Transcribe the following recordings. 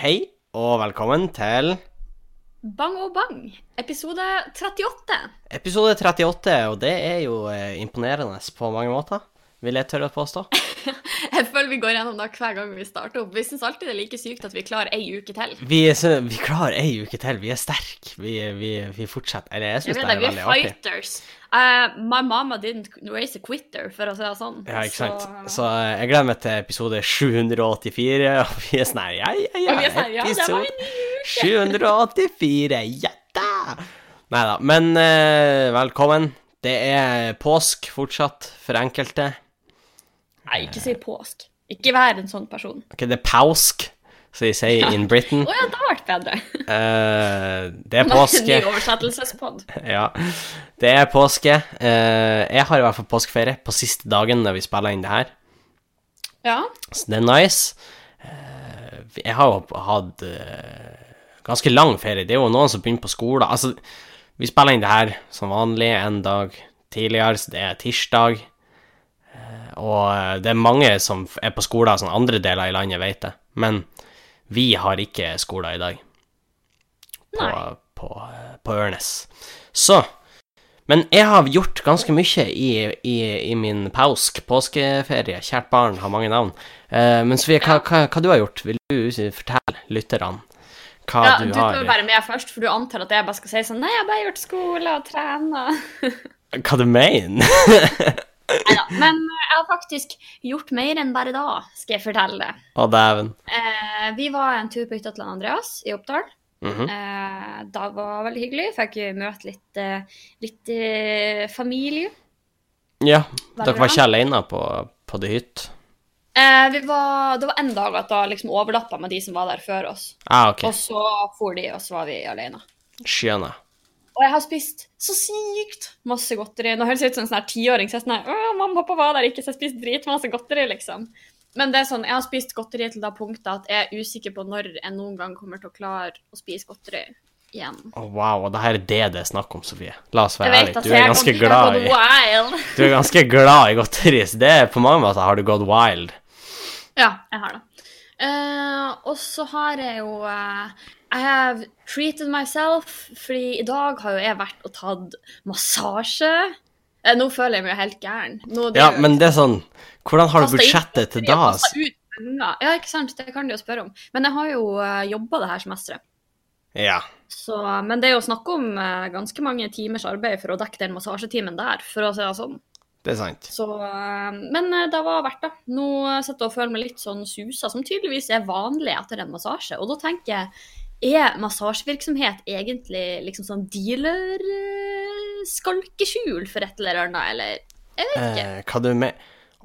Hei og velkommen til Bang og bang, episode 38. episode 38, og det er jo eh, imponerende på mange måter, vil jeg tørre å påstå. Jeg føler vi går gjennom det hver gang vi starter opp. Vi syns alltid det er like sykt at vi klarer ei uke til. Vi, er så, vi klarer ei uke til, vi er sterke. Vi, vi, vi fortsetter. Eller jeg syns det er er artig. vi er fighters. Uh, my mama didn't raise a quitter, for å si det sånn. Ja, ikke sant. Så, Så eh, jeg gleder meg til episode 784, og vi er sånn her Ja, ja, ja. Sånn, ja, det var en episode 784, ja da! Nei da. Men uh, velkommen. Det er påsk fortsatt for enkelte. Nei, ikke si påsk. Ikke vær en sånn person. Ok, det er pausk, som de sier in Britain. Å ja, det har vært bedre. Uh, det er påske. Ny oversettelsespod. Ja, det er påske. Uh, jeg har i hvert fall påskeferie på siste dagen når vi spiller inn det her, Ja. så det er nice. Uh, jeg har jo hatt ganske lang ferie. Det er jo noen som begynner på skolen. Altså, vi spiller inn det her som vanlig en dag tidligere, så det er tirsdag. Eh, og eh, det er mange som er på skoler som andre deler i landet vet det. Men vi har ikke skoler i dag på, på, på Ørnes. Så Men jeg har gjort ganske mye i, i, i min pausk, påskeferie. Kjært barn har mange navn. Eh, men Sofie, hva, hva, hva du har gjort? Vil du fortelle lytterne hva ja, du du har Du tar bare med først, for du antar at jeg bare skal si sånn Nei, jeg har bare gjort skole og trene. Hva du mener? Neida. Men eh, jeg har faktisk gjort mer enn bare da, skal jeg fortelle. Å, dæven. Eh, vi var en tur på hytta til Andreas i Oppdal. Mhm. eh, det var veldig hyggelig. Fikk møte litt, eh, litt eh, familie. Ja, Veldig dere var ikke alene på, på det hytt? Eh, vi var, det var en dag at da liksom overlappa med de som var der før oss. Ah, okay. Og så for de, og så var vi alene. Skjønner. Og jeg har spist så sykt masse godteri. Nå høres jeg ut som en sånn tiåring. Så jeg sånn her, «Åh, mamma og pappa var der ikke, så jeg spiste dritmasse godteri, liksom. Men det er sånn, jeg har spist godteri til det punktet at jeg er usikker på når jeg noen gang kommer til å klare å spise godteri igjen. Å, wow, og det her er det det er snakk om, Sofie. La oss være ærlige. Du er ganske glad i. Du er ganske glad i godteri, så det er på mange måter har du gått wild. Ja, jeg har det. Eh, og så har jeg jo uh, I have treated myself, fordi i dag har jo jeg vært og tatt massasje. Uh, nå føler jeg meg jo helt gæren. Ja, jo- men det er sånn Hvordan har du budsjettet til da? Ja, ikke sant, det kan du jo spørre om. Men jeg har jo uh, jobba det her semesteret. Ja. Så, men det er jo snakk om ganske mange timers arbeid for å dekke den massasjetimen der, for å si det sånn. Det er sant. Så, eh, men eh, det var verdt det. Nå eh, sitter jeg og føler meg litt sånn susa, som tydeligvis er vanlig etter en massasje. Og da tenker jeg, er massasjevirksomhet egentlig liksom sånn dealer-skalkeskjul for et eller annet, eller? Jeg vet ikke. Eh, hva du med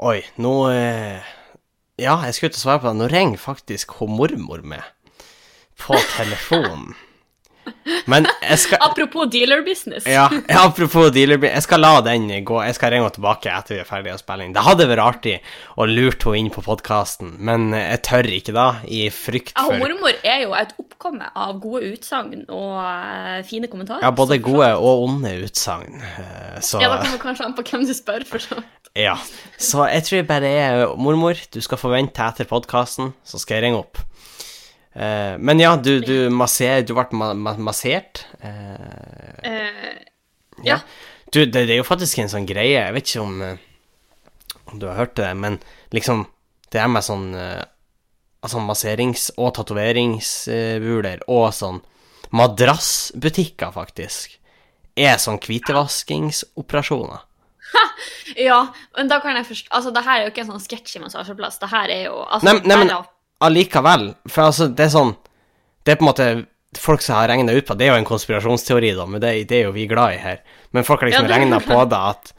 Oi, nå eh, Ja, jeg skulle å svare på det. Nå ringer faktisk hun mormor med på telefonen. Men jeg skal Apropos dealer-business. Ja, ja, apropos dealer Jeg skal la den gå. Jeg skal ringe henne tilbake etter vi er ferdige å spille inn. Det hadde vært artig å lure henne inn på podkasten, men jeg tør ikke da, i frykt Ja, mormor er jo et oppkomme av gode utsagn og uh, fine kommentarer. Ja, både gode og onde utsagn. Uh, Så Ja, det kommer kanskje an på hvem du spør, for så vidt. Ja. Så jeg tror bare det er mormor. Du skal forvente etter podkasten, så skal jeg ringe opp. Eh, men ja, du, du masser... Du ble ma ma massert. Eh, Eh, ja. ja. Du, det, det er jo faktisk en sånn greie, jeg vet ikke om, eh, om du har hørt det, men liksom Det er med sånn eh, Altså masserings- og tatoveringsbuler og sånn madrassbutikker, faktisk, er sånn hvitevaskingsoperasjoner. Ja, men da kan jeg forstå Altså, det her er jo ikke en sånn sketsjy massasjeplass. Det her er jo altså, Nei, nei, men allikevel, for altså, det er sånn Det er på en måte folk som har regna ut på Det er jo en konspirasjonsteori, da, men det, det er jo vi glad i her. Men folk har liksom Ja, regna på det at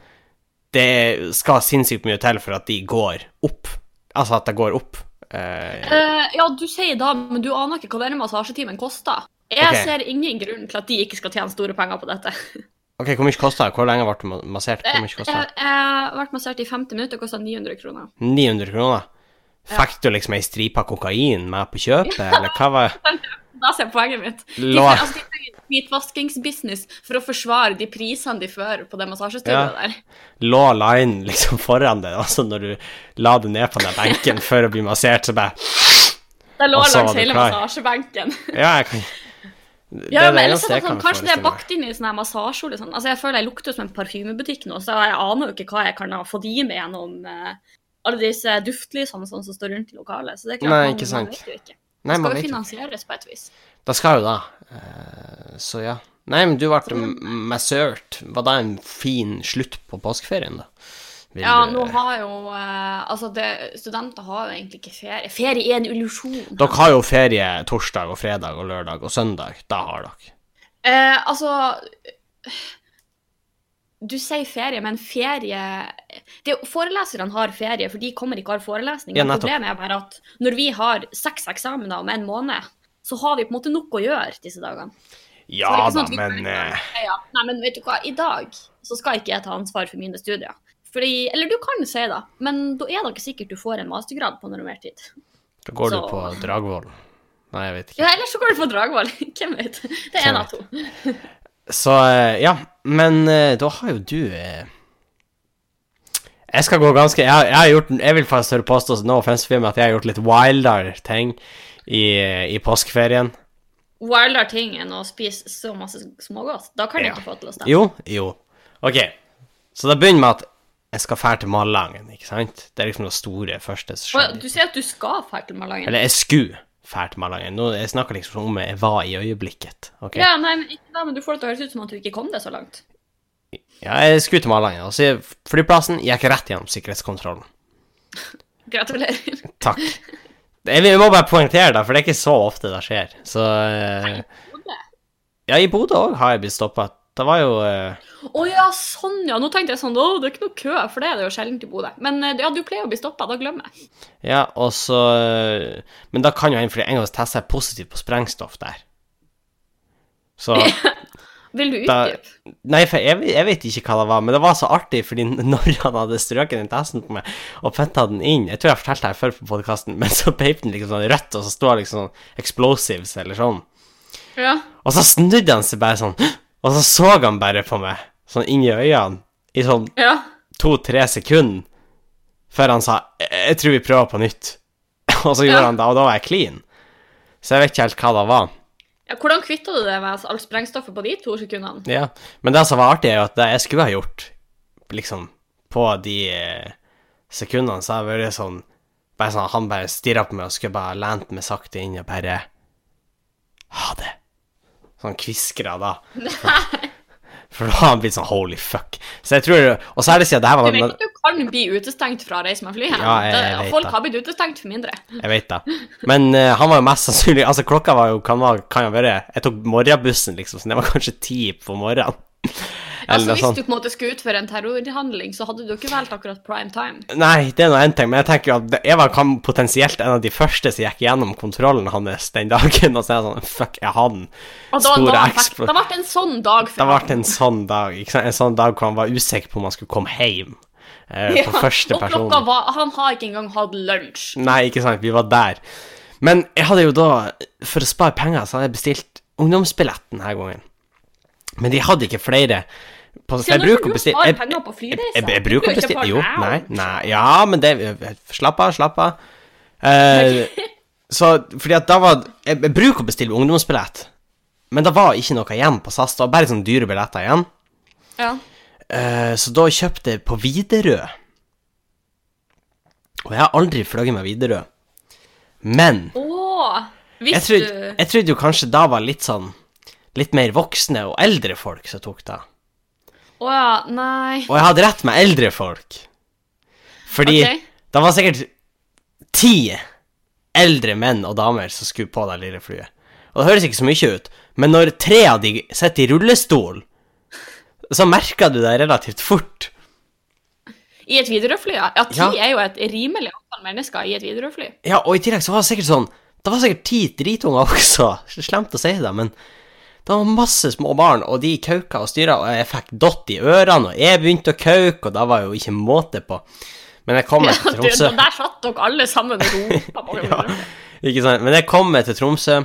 det skal sinnssykt mye til for at de går opp. Altså at det går opp. Uh, uh, ja, du sier da, men du aner ikke hva denne massasjetimen koster. Jeg okay. ser ingen grunn til at de ikke skal tjene store penger på dette. ok, hvor mye kosta det? Hvor lenge ble du ma- massert? Hvor Jeg, mye jeg, kosta jeg har vært massert i 50 minutter og kosta 900 kroner. 900 kroner? Fikk du liksom ei stripe kokain med på kjøpet, eller hva var Da ser poenget mitt. De, altså, de hvitvaskingsbusiness for å forsvare de prisene de fører på det massasjestudioet Ja. der. Lå line liksom foran deg, altså når du la det ned på den benken før å bli massert, så bare Det lå langs hele massasjebenken. Ja, jeg kan Det Ja, men ellers er det sånn, Kanskje det er bakt inn i sånn massasjeolje. Sånn. Altså, jeg føler jeg lukter som en parfymebutikk nå, så jeg aner jo ikke hva jeg kan ha fått i meg gjennom eh, alle disse duftlysene sånn, som står rundt i lokalet. Så det er klart, Nei, man, ikke man sant. vet jo ikke. Nei, Det skal jo finansieres på et vis. Da skal jo da. Eh, Så ja. Nei, men du ble massørt. Var det en fin slutt på påskeferien, da? Vil Ja, nå har jo eh, Altså, det, studenter har jo egentlig ikke ferie. Ferie er en illusjon. Dere har jo ferie torsdag og fredag og lørdag og søndag. Da har dere. Eh, altså Du sier ferie, men ferie det, er Foreleserne har ferie, for de kommer ikke og har forelesning. Ja. Problemet er bare at når vi har seks eksamener om en måned, så har vi på en måte nok å gjøre disse dagene. Så Ja sånn da, men kan ja. Nei, men vet du hva, i dag så skal ikke jeg ta ansvar for mine studier. Fordi, eller du kan si det, men da er det ikke sikkert du får en mastergrad på normert tid. da går du på Dragvoll. Nei, jeg vet ikke. Ja, Eller så går du på Dragvoll. Hvem vet. Det er en av to. Så eh, ja, men eh, da har jo du eh, Jeg skal gå ganske Jeg, har- jeg har gjort Jeg vil faktisk tørre påstå no offense for at jeg har gjort litt wildere ting i, i påskeferien. Wildere ting enn å spise så masse smågodt. Da kan du Ja. ikke få til å stemme. Jo, jo. OK. Så det begynner med at jeg skal fære til Malangen, ikke sant? Det er liksom det store første som skjer. Du sier at du skal fære til Malangen? Eller jeg skulle til Malangen. Nå, jeg snakker liksom om jeg var i øyeblikket. ok? Ja, nei, men ikke da, men du får det til å høres ut som at du ikke kom deg så langt. Ja, jeg skulle til Malangen, og så flyplassen gikk rett gjennom sikkerhetskontrollen. Gratulerer. Takk. Jeg må bare poengtere det, for det er ikke så ofte det skjer. Så eh, Ja, i Bodø òg har jeg blitt stoppa. Det var jo eh, oh, ja, sånn ja. Nå tenkte jeg sånn, å, det er ikke noe kø, for det er det jo sjelden i Bodø. Men eh, ja, du pleier å bli stoppa, da glemmer jeg. Ja, og så eh, Men da kan jo hende, fordi en gang testa jeg positivt på sprengstoff der. Så Vil du utdype? Nei, for jeg, jeg vet ikke hva det var, men det var så artig, fordi når han hadde strøket den testen på meg og putta den inn Jeg tror jeg fortalte det her før på podkasten, men så peip den liksom sånn rødt, og så står det liksom sånn explosives eller sånn. Ja. Og så snudde han seg bare sånn, og så så han bare på meg, sånn inni øynene, i sånn ja. to-tre sekunder, før han sa 'Jeg tror vi prøver på nytt'. og så gjorde Ja. han det, og da var jeg clean. Så jeg vet ikke helt hva det var. ja. Hvordan kvitta du deg med alt sprengstoffet på de to sekundene? Ja. Men det som var artig, er jo at det jeg skulle ha gjort, liksom, på de eh, sekundene, så har det vært sånn bare sånn, Han bare stirra på meg og skulle bare lent meg sakte inn og bare Ha det. Sånn kviskra da. For da har han blitt sånn holy fuck. Så jeg tror Og så er det siden det her Du vet at du kan bli utestengt fra å reise med fly? Ja, jeg- jeg vet Folk det. har blitt utestengt for mindre. Jeg vet det. Men uh, han var jo mest sannsynlig Altså, klokka var jo Kan, kan jo være Jeg tok morgenbussen, liksom, så det var kanskje ti på morgenen. Altså, Hvis sånt. du på en måte skulle utføre en terrorhandling, så hadde du ikke valgt akkurat prime time. Nei, det er nå én ting, men jeg tenker jo at Eva jeg var kan potensielt en av de første som gikk gjennom kontrollen hans den dagen, og så er jeg sånn Fuck, er han Og da, store da, fikk, ble en sånn dag for Det ble en sånn dag, ikke sant? En sånn dag hvor han var usikker på om han skulle komme hjem eh, på Ja, første person. var Han har ikke engang hatt lunsj. Nei, ikke sant, vi var der. Men jeg hadde jo da, for å spare penger, så hadde jeg bestilt ungdomsbillett denne gangen. Men de hadde ikke flere. Jeg bruker å bestille jeg, jeg, jeg, jeg bruker å bestille Jo, nei, nei Ja, men det Slapp av, slapp av. Uh, så fordi at da var jeg, jeg bruker å bestille ungdomsbillett, men det var ikke noe igjen på SAS. Det var bare sånne dyre billetter igjen. Ja. Uh, så da kjøpte jeg på Widerøe. Og jeg har aldri fløyet med Widerøe. Men oh, jeg trodde, jeg trodde jo kanskje da var litt sånn Litt mer voksne og eldre folk som tok det. Å ja, nei. Og jeg hadde rett med eldre folk. Fordi okay. det var sikkert ti eldre menn og damer som skulle på det lille flyet. Og det høres ikke så mye ut, men når tre av de sitter i rullestol, så merker du det relativt fort. I et Widerøe-fly, ja. ja. Ti Ja. er jo et rimelig antall mennesker i et Widerøe-fly. Ja, og i tillegg så var det sikkert sånn Det var sikkert ti dritunger også. Slemt å si det, men det var masse små barn, og de kauka og styra, og jeg fikk dott i ørene, og jeg begynte å kauke, og da var jo ikke måte på. Men jeg kom meg til Du, Tromsø. der satt dere alle sammen og ropa Ja, ikke sant. Men jeg kom meg til Tromsø,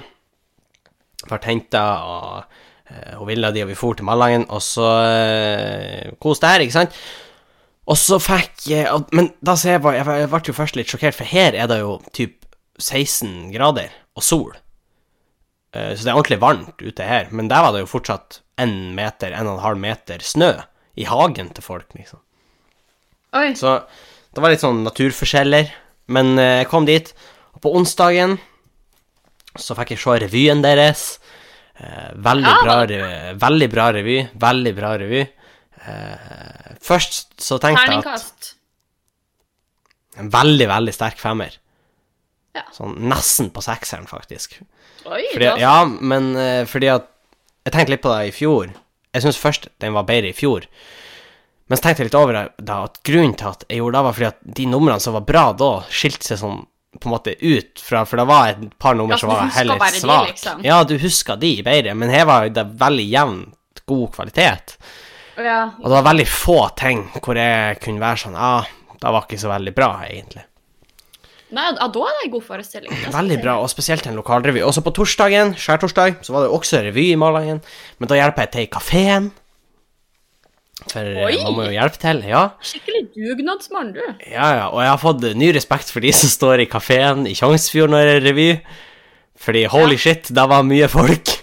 ble henta, og eh, hun ville de, og vi for til Malangen, og så uh, koste her, ikke sant. Og så fikk jeg Men da ser jeg bare Jeg ble jo først litt sjokkert, for her er det jo typ 16 grader og sol. Eh, Så det er ordentlig varmt ute her. Men der var det jo fortsatt en meter, en og en halv meter snø i hagen til folk, liksom. Oi. Så det var litt sånn naturforskjeller. Men eh, jeg kom dit, og på onsdagen så fikk jeg se revyen deres. Eh, veldig, bra, re- veldig bra revy. Veldig bra revy. Først så tenkte jeg at en veldig, veldig sterk femmer. Ja. Sånn nesten på sekseren, faktisk. Oi, Fordi, da- ja, men eh, fordi at Jeg tenkte litt på det i fjor. Jeg syns først den var bedre i fjor. Men så tenkte jeg litt over det, da, at grunnen til at jeg gjorde det, var fordi at de numrene som var bra da, skilte seg sånn på en måte ut fra For det var et par nummer Ja, som var heller svake. liksom? Ja, du husker de bedre, men her var det veldig jevnt god kvalitet. ja. Og det var veldig få ting hvor jeg kunne være sånn ah, det var ikke så veldig bra, egentlig. Nei, ja, da er det en god forestilling. det Veldig bra, og spesielt en lokalrevy. Også på torsdagen, skjærtorsdag, så var det også revy i Malangen. Men da hjelper jeg til i kafeen. For eh, Oi! man må jo hjelpe til, ja. Skikkelig dugnadsmann, du. Ja, ja. Og jeg har fått ny respekt for de som står i kafeen i Tjongsfjord når det er revy. Fordi holy shit, det var mye folk.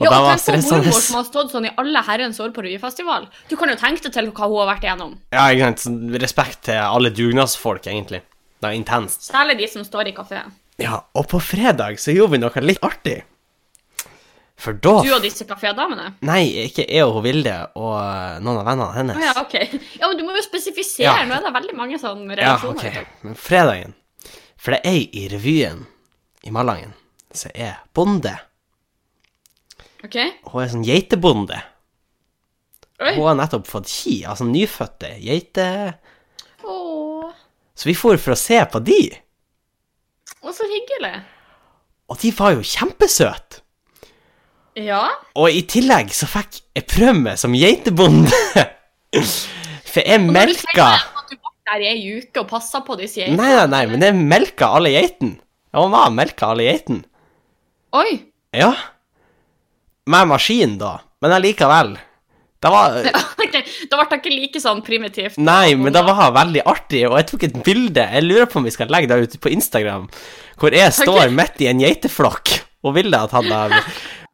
Og Ja, og var på mormor som har stått sånn i alle herrens år på revyfestival. Du kan jo tenke deg til hva hun har vært igjennom. Ja, ikke sant. Respekt til alle dugnadsfolk, egentlig. Det er intenst. Særlig de som står i kafeen. Ja, og på fredag så gjorde vi noe litt artig. For da Du og disse kafédamene. Nei, ikke jeg og hun Vilde og noen av vennene hennes. Ja, ok. Ja, men du må jo spesifisere. Ja. Nå er det veldig mange sånne relasjoner. Ja, ok. Men fredagen For det er ei i revyen i Malangen som er bonde. ok. Hun er sånn geitebonde. Oi. Hun har nettopp fått ki, altså nyfødte geiter. Så vi for for å se på de, å, så hyggelig. og de var jo kjempesøte. Ja. Og i tillegg så fikk jeg prøve meg som geitebonde. For jeg melka du var der i ei uke og passa på disse geitene. Nei, nei, nei, men jeg melka alle geitene. Jeg var melka alle geitene. Oi. Ja. Med maskin, da. Men allikevel. Det var Ok, Da ble det ikke like sånn primitivt. Nei, men det var veldig artig, og jeg tok et bilde. Jeg lurer på om vi skal legge det ut på Instagram, hvor jeg står okay. midt i en geiteflokk og vil at han da.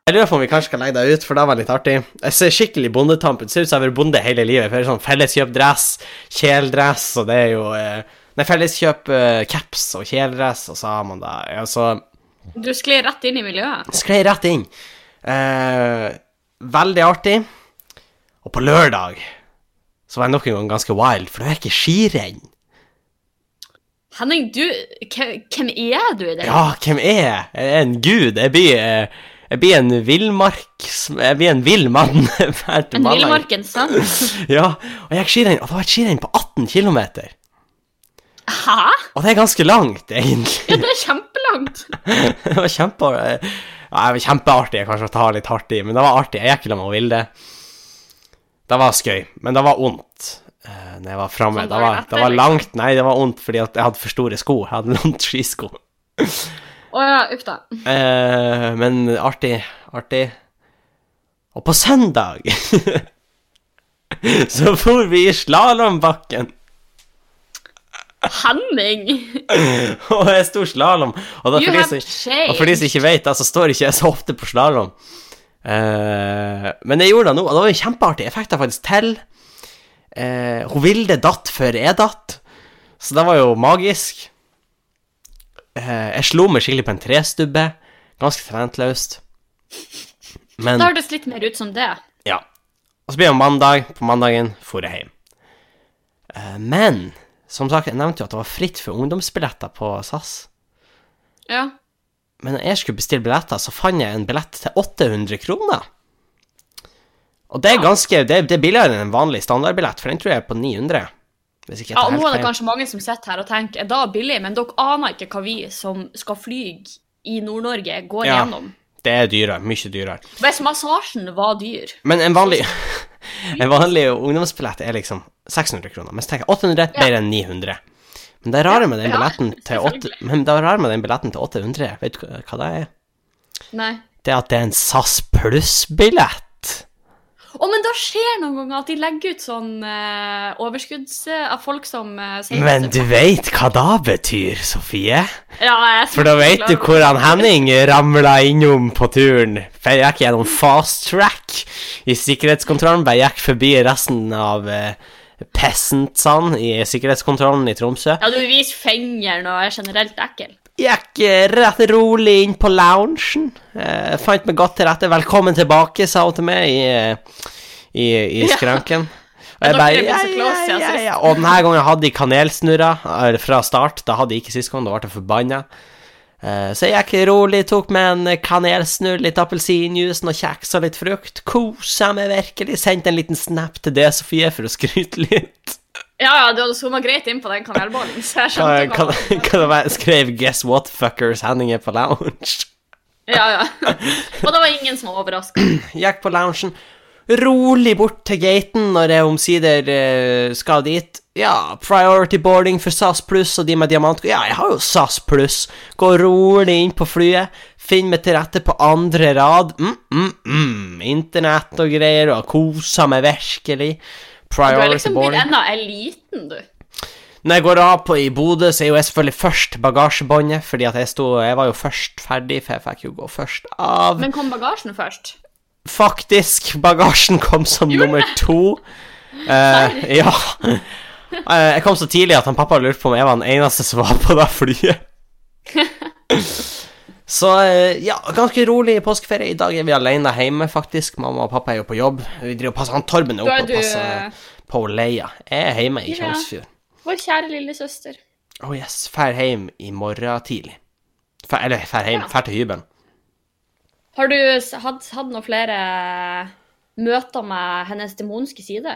Jeg lurer på om vi kanskje skal legge det ut, for det var litt artig. Jeg ser skikkelig bondetamp ut. Ser ut som jeg har vært bonde hele livet. For det er sånn felleskjøpdress, kjeledress, og det er jo eh, Nei, felleskjøp caps og kjeledress, og så har man det. Ja, så Du sklei rett inn i miljøet. sklei rett inn. Eh, veldig artig. Og på lørdag så var jeg nok en gang ganske wild, for det er ikke skirenn. Henning, du Hvem er du i det? Ja, hvem er jeg? Jeg er en gud. Jeg blir, eh, jeg blir en villmark... Jeg blir en vill mann. En villmarkens sønn? Ja, og jeg gikk skirenn, og det var et skirenn på 18 km. Hæ? Og det er ganske langt, egentlig. Ja, det er kjempelangt. det var kjempe... Ja, kjempeartig, kanskje å ta litt hardt i, men det var artig. Jeg gikk i lag med Vilde. Det var skøy, men det var vondt uh, når jeg var framme. Sånn Det, var- det var langt Nei, det var vondt fordi at jeg hadde for store sko. Jeg hadde langt skisko. Å ja, uff da. Uh, men artig, artig. Og på søndag så for vi i slalåmbakken, Henning! og jeg sto slalåm. Og, og for de som ikke vet, så står ikke jeg så ofte på slalåm. Eh, men jeg gjorde det nå, og det var jo kjempeartig. Jeg fikk det faktisk til. Eh, hun Vilde datt før jeg datt, så det var jo magisk. Eh, jeg slo meg skikkelig på en trestubbe. Ganske talentløst. Men Det hørtes litt mer ut som det. ja. Og så blir det mandag. På mandagen for jeg hjem. Eh, men som sagt, jeg nevnte jo at det var fritt for ungdomsbilletter på SAS. Ja. Men når jeg skulle bestille billetter, så fant jeg en billett til 800 kroner. Og det er ganske Det, det er billigere enn en vanlig standardbillett, for den tror jeg er på 900. Hvis ikke ja, og nå er det kanskje mange som sitter her og tenker er det billig, men dere aner ikke hva vi som skal fly i Nord-Norge, går Ja. gjennom. Det er dyrere. Mye dyrere. Hvis massasjen var dyr Men en vanlig En vanlig ungdomsbillett er liksom 600 kroner. Men så tenker jeg 800 bedre enn 900. Men det rare med den Ja, til 8, rare med den billetten til 800, vet du hva- det er? Nei. Det er at det er en SAS pluss-billett. Å, men da skjer noen ganger at de legger ut sånn uh, overskudds... eh, av folk som uh, sier Men du veit hva da betyr, Sofie? Ja, jeg For da veit du hvor han Henning ramla innom på turen. For jeg gikk gjennom fast track i sikkerhetskontrollen. Bare gikk forbi resten av uh, peasantsene i sikkerhetskontrollen i Tromsø. Ja, du viser fingeren og er generelt ekkel. Gikk eh, rett rolig inn på loungen. Eh, fant meg godt til rette. 'Velkommen tilbake', sa hun til meg i, i, i, skranken. Ja. Og jeg bare ja, ja, ja, ja. Og denne gangen hadde de kanelsnurrer eh, fra start. Da hadde de ikke sist gang, da ble jeg forbanna. Eh, Så jeg gikk rolig, tok med en kanelsnurr, litt appelsinjuice, noe kjeks og litt frukt. Kosa meg virkelig. Sendte en liten snap til det, Sofie, for å skryte litt. Ja, ja, du hadde zooma greit inn på den kanelbollen, så jeg Kan, skjønte kan, hva kan det være skrev 'Guess what, fuckers', Henning er på lounge. Ja, ja. Og det var ingen som var overraska. Gikk på loungen, rolig bort til gaten når jeg omsider eh, skal dit. Ja, priority boarding for SAS pluss og de med diamant... Ja, jeg har jo SAS pluss. Gå rolig inn på flyet, Finn meg til rette på andre rad. Mm, mm, mm. Internett og greier, og koser meg virkelig. Du er liksom blitt enda eliten, du. Når jeg går av på i Bodø, så er jo jeg selvfølgelig først bagasjebåndet, fordi at jeg sto Jeg var jo først ferdig, for jeg fikk jo gå først av. Men kom bagasjen først? Faktisk, bagasjen kom som nummer to. Uh, ja. Uh, jeg kom så tidlig at han pappa lurte på om jeg var den eneste som var på det flyet. Så eh, ja, ganske rolig påskeferie. I dag er vi alene hjemme, faktisk. Mamma og pappa er jo på jobb. Vi driver og passer Han Torben er oppe og passer på Leia. Jeg er hjemme i Ja. Vår kjære lille søster. Oh yes, fær hjem i morgen tidlig. Fær, eller fær hjem, Ja. fær til hybelen. Har du hatt, hatt noen flere møter med hennes demonske side?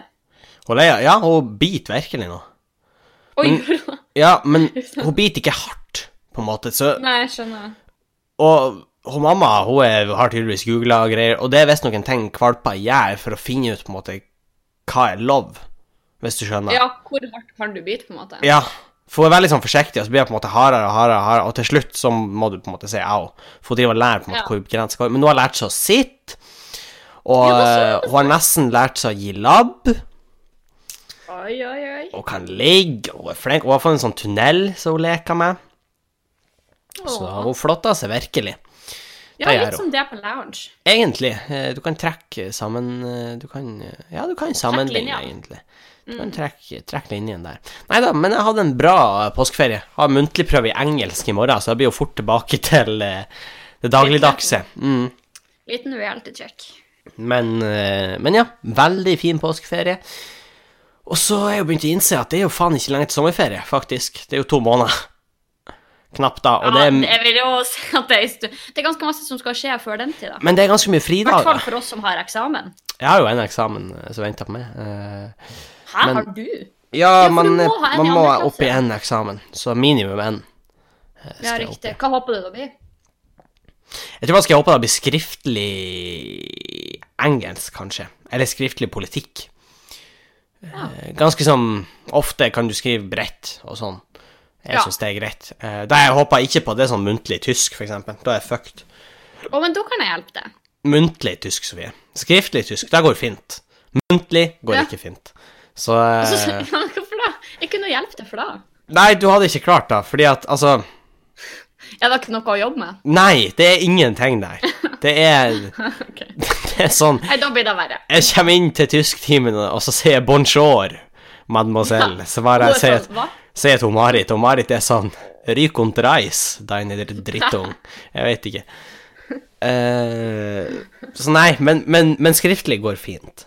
Hun Leia, ja, hun biter virkelig nå. Oi, Men- Ja, men hun biter ikke hardt, på en måte. Så, Nei, jeg skjønner. og hun mamma hun er, har tydeligvis googla og greier, og det er visstnok noen ting valper gjør for å finne ut på en måte hva er lov, hvis du skjønner. Ja, hvor hardt kan du bite, på en måte? Ja, for hun er veldig sånn forsiktig, og så blir hun på en måte hardere og hardere, hardere, og til slutt så må du på en måte si au. For hun driver og lærer på en måte Ja. hvor grensa går. Men nå har hun lært seg å sitte, og hun har nesten lært seg å gi labb, Oi, oi, oi. og kan ligge, og er flink. Hun har fått en sånn tunnel som hun leker med, så hun flotter seg virkelig. Ja, litt som det på lounge. Egentlig. eh, Du kan trekke sammen eh, Du kan eh, Ja, du kan sammenligne, egentlig. Du kan trekke, trekke linjen der. Nei da, men jeg hadde en bra eh, påskeferie. Har muntlig prøve i engelsk i morgen, så jeg blir jo fort tilbake til eh, det dagligdagse. Mm. Liten reality check. Men, eh, men ja, veldig fin påskeferie. Og så er jeg jo begynt å innse at det er jo faen ikke lenge til sommerferie, faktisk. Det er jo to måneder. Knapt da. Og det er, jeg vil jo si at det er, det er ganske masse som skal skje før den tid, da. men det er ganske mye I hvert fridager. fall for oss som har eksamen. Jeg har jo en eksamen som venter på meg. Eh, Hæ, Men- har du? Ja, Ja, man, du må man må opp i én en eksamen, så minimum en. eh, Ja, jeg riktig. Hva håper du det blir? Jeg tror man skal håpe det blir skriftlig engelsk, kanskje. Eller skriftlig politikk. Ja. Ganske som Ofte kan du skrive bredt og sånn. Jeg Ja. synes det er greit. Eh, Da jeg håper ikke på det sånn muntlig tysk, eksempel. Da er jeg fucked. Å, men da kan jeg hjelpe deg. Muntlig tysk, Sofie. Skriftlig tysk, det går fint. Muntlig går Ja. ikke fint. Så eh, Så, ja, hvorfor da? Jeg kunne hjulpet deg for da. Nei, du hadde ikke klart det, fordi at altså Jeg hadde ikke noe å jobbe med. Nei, det er ingenting der. Det er, det er sånn Nei, da blir det verre. Jeg kommer inn til tysktimen, og så sier jeg 'bonjour', mademoiselle. Så bare jeg er sier sånn, sier til Marit, og Marit er sånn 'Ryk und reis, deine drittung'. Jeg vet ikke. Uh, så nei, men, men, men skriftlig går fint.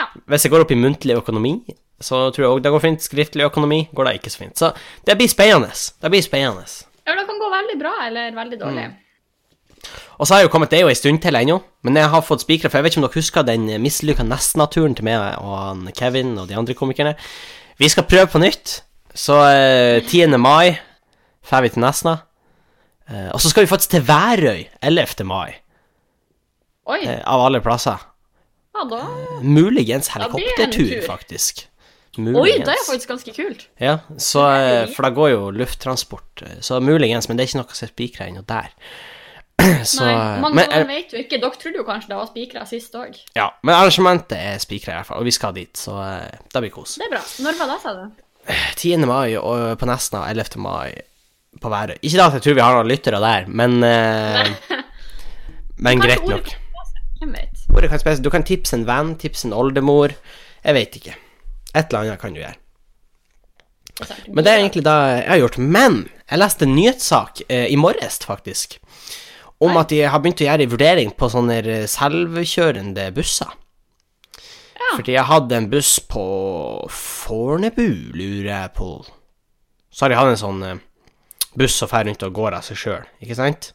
Ja. Hvis jeg går opp i muntlig økonomi, så tror jeg òg det går fint. Skriftlig økonomi går det ikke så fint. Så det blir spennende. Det blir spennende. ja, det kan gå veldig bra eller veldig dårlig. Mm. Og så har jeg jo kommet, det er jo en stund til ennå, men jeg har fått spikra, for jeg vet ikke om dere husker den mislykka Nesna-turen til meg og Kevin og de andre komikerne. Vi skal prøve på nytt, så eh, 10. mai drar vi til Nesna. Eh, og så skal vi faktisk til Værøy 11. mai, Oi, eh, av alle plasser. Ja da Muligens helikoptertur, ja, faktisk. Oi, det er faktisk ganske kult. Ja, så, eh, for da går jo lufttransport, eh, så muligens, men det er ikke noe som er spikra ennå der. Så, Nei, man, men, man vet jo ikke. Dere trodde jo kanskje det var spikra sist òg. ja, men arrangementet er spikra i hvert fall, og vi skal dit, så eh, det blir kos. Det er bra. Når var det, sa du? 10. mai og på Nesna, 11. mai på Værøy. Ikke da at jeg tror vi har noen lyttere der, men eh, Men greit nok. Hvem vet? Ordet kan spes- Du kan tipse en venn, tipse en oldemor. Jeg vet ikke. Et eller annet kan du gjøre. Det. Men det er egentlig da jeg har gjort. Men jeg leste en nyhetssak eh, i morges, faktisk, om Nei. at de har begynt å gjøre en vurdering på sånne eh, selvkjørende busser. Ja. Fordi jeg hadde en buss på Fornebu, lurer jeg på. Så har de hatt en sånn eh, buss som fer rundt og går av seg sjøl, ikke sant?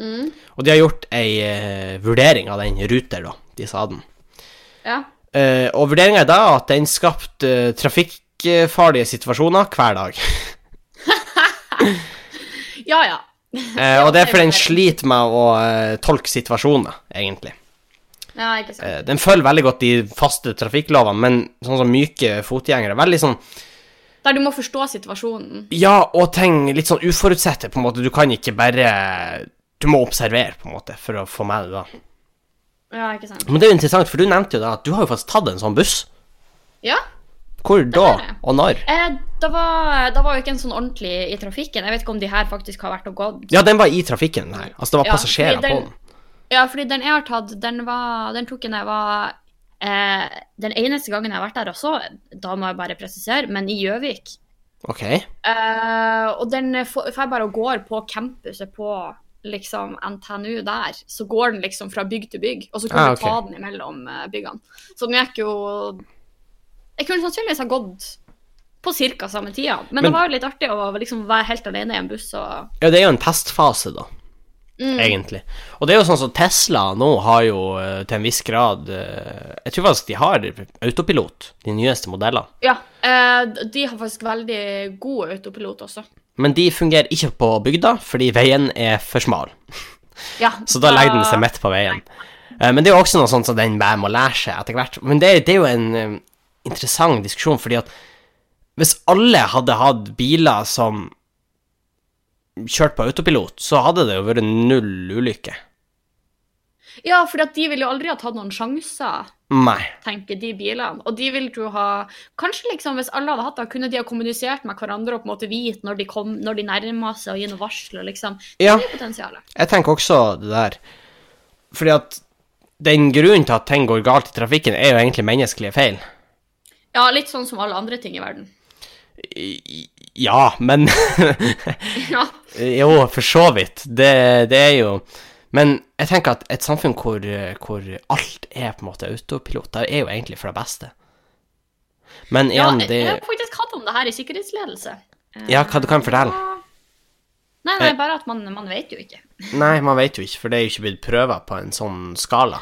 Mm. Og de har gjort ei uh, vurdering av den Ruter, da, de sa den. Ja. Uh, og vurderinga er da at den skapte uh, trafikkfarlige situasjoner hver dag. Ja, ja. Eh, og det er fordi den sliter med å tolke situasjoner, egentlig. Ja, ikke sant. Den følger veldig godt de faste trafikklovene, men sånn som myke fotgjengere Veldig sånn Der du må forstå situasjonen. Ja, og ting litt sånn uforutsette, på en måte. Du kan ikke bare Du må observere, på en måte, for å få med det, da. Ja, ikke sant. Men det er jo interessant, for du nevnte jo da at du har jo faktisk tatt en sånn buss. Ja. Hvor da, og når? Eh, det, var, det var jo ikke en sånn ordentlig i trafikken. Jeg vet ikke om de her faktisk har vært og gått. Ja, den var i trafikken, den her. Altså, det var Ja, passasjerer den, på den-. Ja, fordi den jeg har tatt, den, var, den tok jeg da jeg var eh, Den eneste gangen jeg har vært der også, da må jeg bare presisere, men i Gjøvik. Ok. Eh, og den får får jeg bare og går på campuset på liksom NTNU der, så går den liksom fra bygg til bygg, og så kan Ah, du ta den imellom eh, byggene. Så den gikk jo Jeg kunne sannsynligvis ha gått på ca. samme tida, men, Men- det var jo litt artig å liksom være helt alene i en buss og Ja, det er jo en testfase, da. Mm. Egentlig. Og det er jo sånn som Tesla nå har jo eh, til en viss grad eh, Jeg tror faktisk de har autopilot, de nyeste modellene. Ja. de har faktisk veldig god autopilot også. Men de fungerer ikke på bygda, fordi veien er for smal. Ja, Så da legger den seg midt på veien. Eh, Men det er jo også noe sånt som den bare må lære seg etter hvert. Men det, det er jo en eh, interessant diskusjon, fordi at hvis alle hadde hatt biler som kjørte på autopilot, så hadde det jo vært null ulykke. Ja, for de ville jo aldri ha tatt noen sjanser, Nei. tenker de bilene. Og de ville jo ha Kanskje liksom hvis alle hadde hatt det, kunne de ha kommunisert med hverandre og på en måte vite når de, kom, når de nærmer seg og gi noe varsel liksom. Ja. Det er potensialet. Jeg tenker også det der. Fordi at den grunnen til at ting går galt i trafikken, er jo egentlig menneskelige feil. Ja, litt sånn som alle andre ting i verden. Ja, men Ja. Jo, for så vidt. Det, det er jo Men jeg tenker at et samfunn hvor, hvor alt er på en måte autopilot, det er jo egentlig for det beste. Men igjen, jeg, det jeg har faktisk hatt om det her i sikkerhetsledelse. Eh, Ja, hva du kan fortelle? Nei, nei, er bare at man, man vet jo ikke. Nei, man vet jo ikke, for det er jo ikke blitt prøver på en sånn skala.